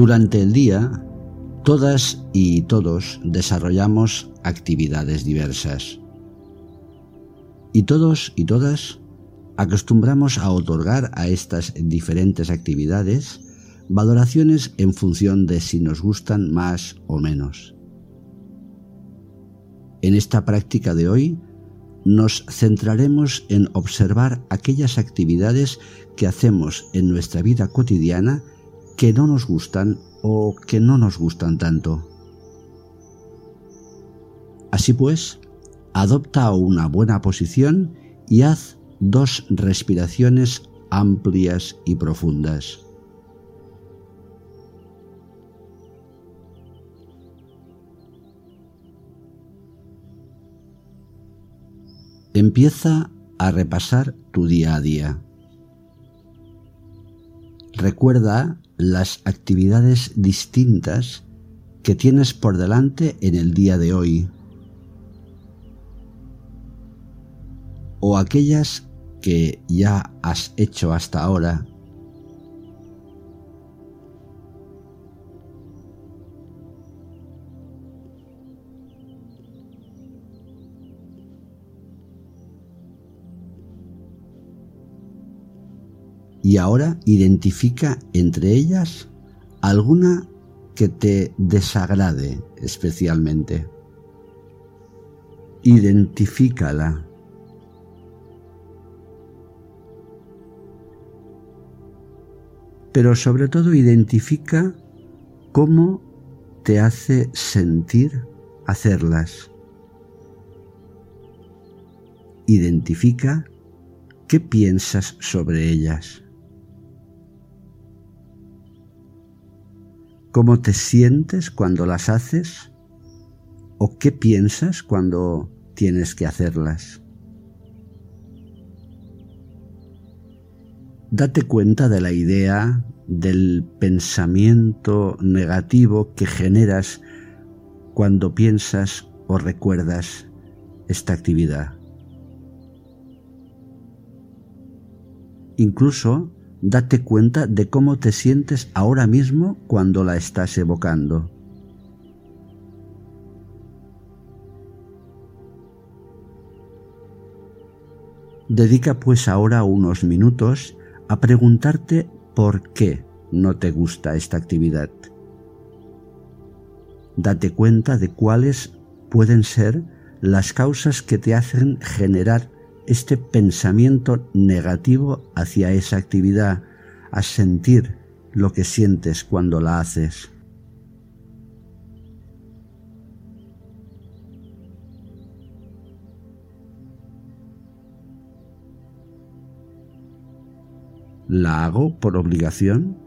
Durante el día, todas y todos desarrollamos actividades diversas. Y todos y todas acostumbramos a otorgar a estas diferentes actividades valoraciones en función de si nos gustan más o menos. En esta práctica de hoy nos centraremos en observar aquellas actividades que hacemos en nuestra vida cotidiana que no nos gustan o que no nos gustan tanto. Así pues, adopta una buena posición y haz dos respiraciones amplias y profundas. Empieza a repasar tu día a día. Recuerda las actividades distintas que tienes por delante en el día de hoy. O aquellas que ya has hecho hasta ahora y ahora identifica entre ellas alguna que te desagrade especialmente. Identifícala. Pero sobre todo identifica cómo te hace sentir hacerlas. Identifica qué piensas sobre ellas. Cómo te sientes cuando las haces o qué piensas cuando tienes que hacerlas. Date cuenta de la idea, del pensamiento negativo que generas cuando piensas o recuerdas esta actividad. Incluso date cuenta de cómo te sientes ahora mismo cuando la estás evocando. Dedica pues ahora unos minutos a preguntarte por qué no te gusta esta actividad. Date cuenta de cuáles pueden ser las causas que te hacen generar este pensamiento negativo hacia esa actividad, a sentir lo que sientes cuando la haces. ¿La hago por obligación?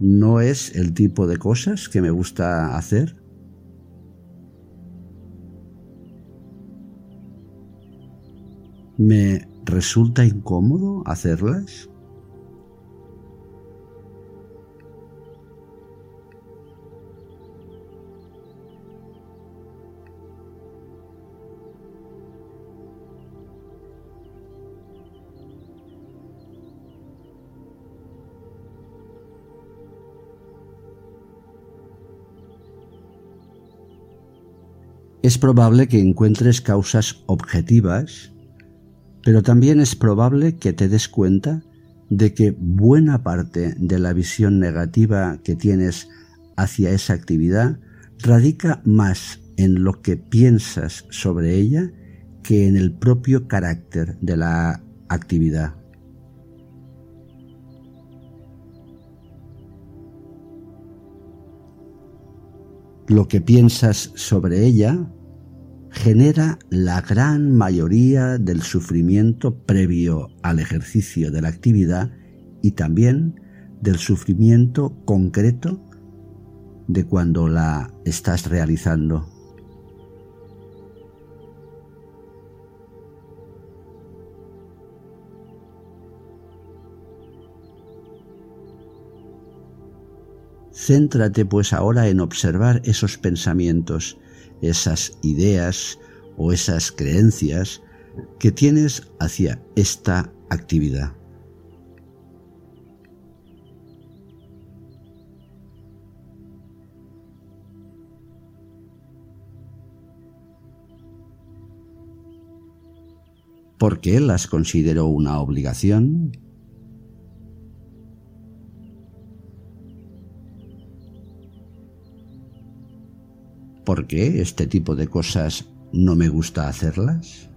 ¿No es el tipo de cosas que me gusta hacer? ¿Me resulta incómodo hacerlas? Es probable que encuentres causas objetivas pero también es probable que te des cuenta de que buena parte de la visión negativa que tienes hacia esa actividad radica más en lo que piensas sobre ella que en el propio carácter de la actividad. Lo que piensas sobre ella genera la gran mayoría del sufrimiento previo al ejercicio de la actividad y también del sufrimiento concreto de cuando la estás realizando. Céntrate pues ahora en observar esos pensamientos esas ideas o esas creencias que tienes hacia esta actividad. ¿Por qué las considero una obligación? ¿Por qué este tipo de cosas no me gusta hacerlas?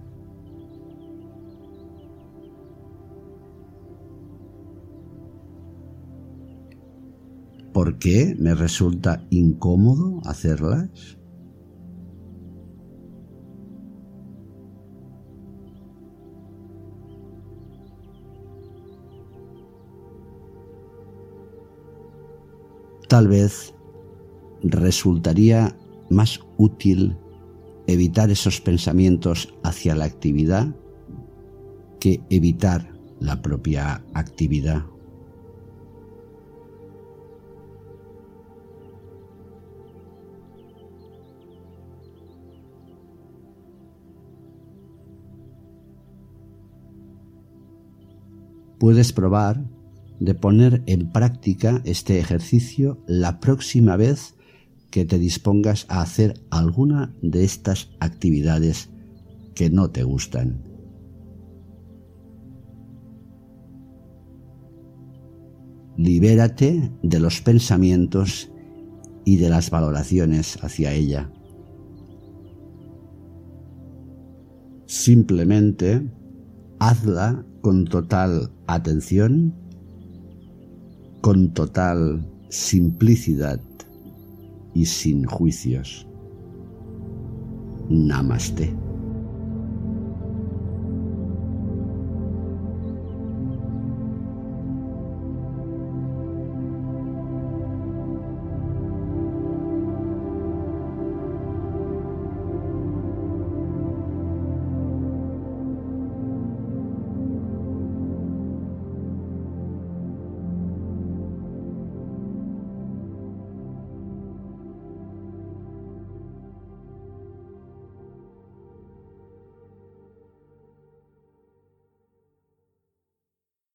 ¿Por qué me resulta incómodo hacerlas? Tal vez resultaría más útil evitar esos pensamientos hacia la actividad que evitar la propia actividad. Puedes probar de poner en práctica este ejercicio la próxima vez que te dispongas a hacer alguna de estas actividades que no te gustan. Libérate de los pensamientos y de las valoraciones hacia ella. Simplemente hazla con total atención, con total simplicidad y sin juicios. Namaste.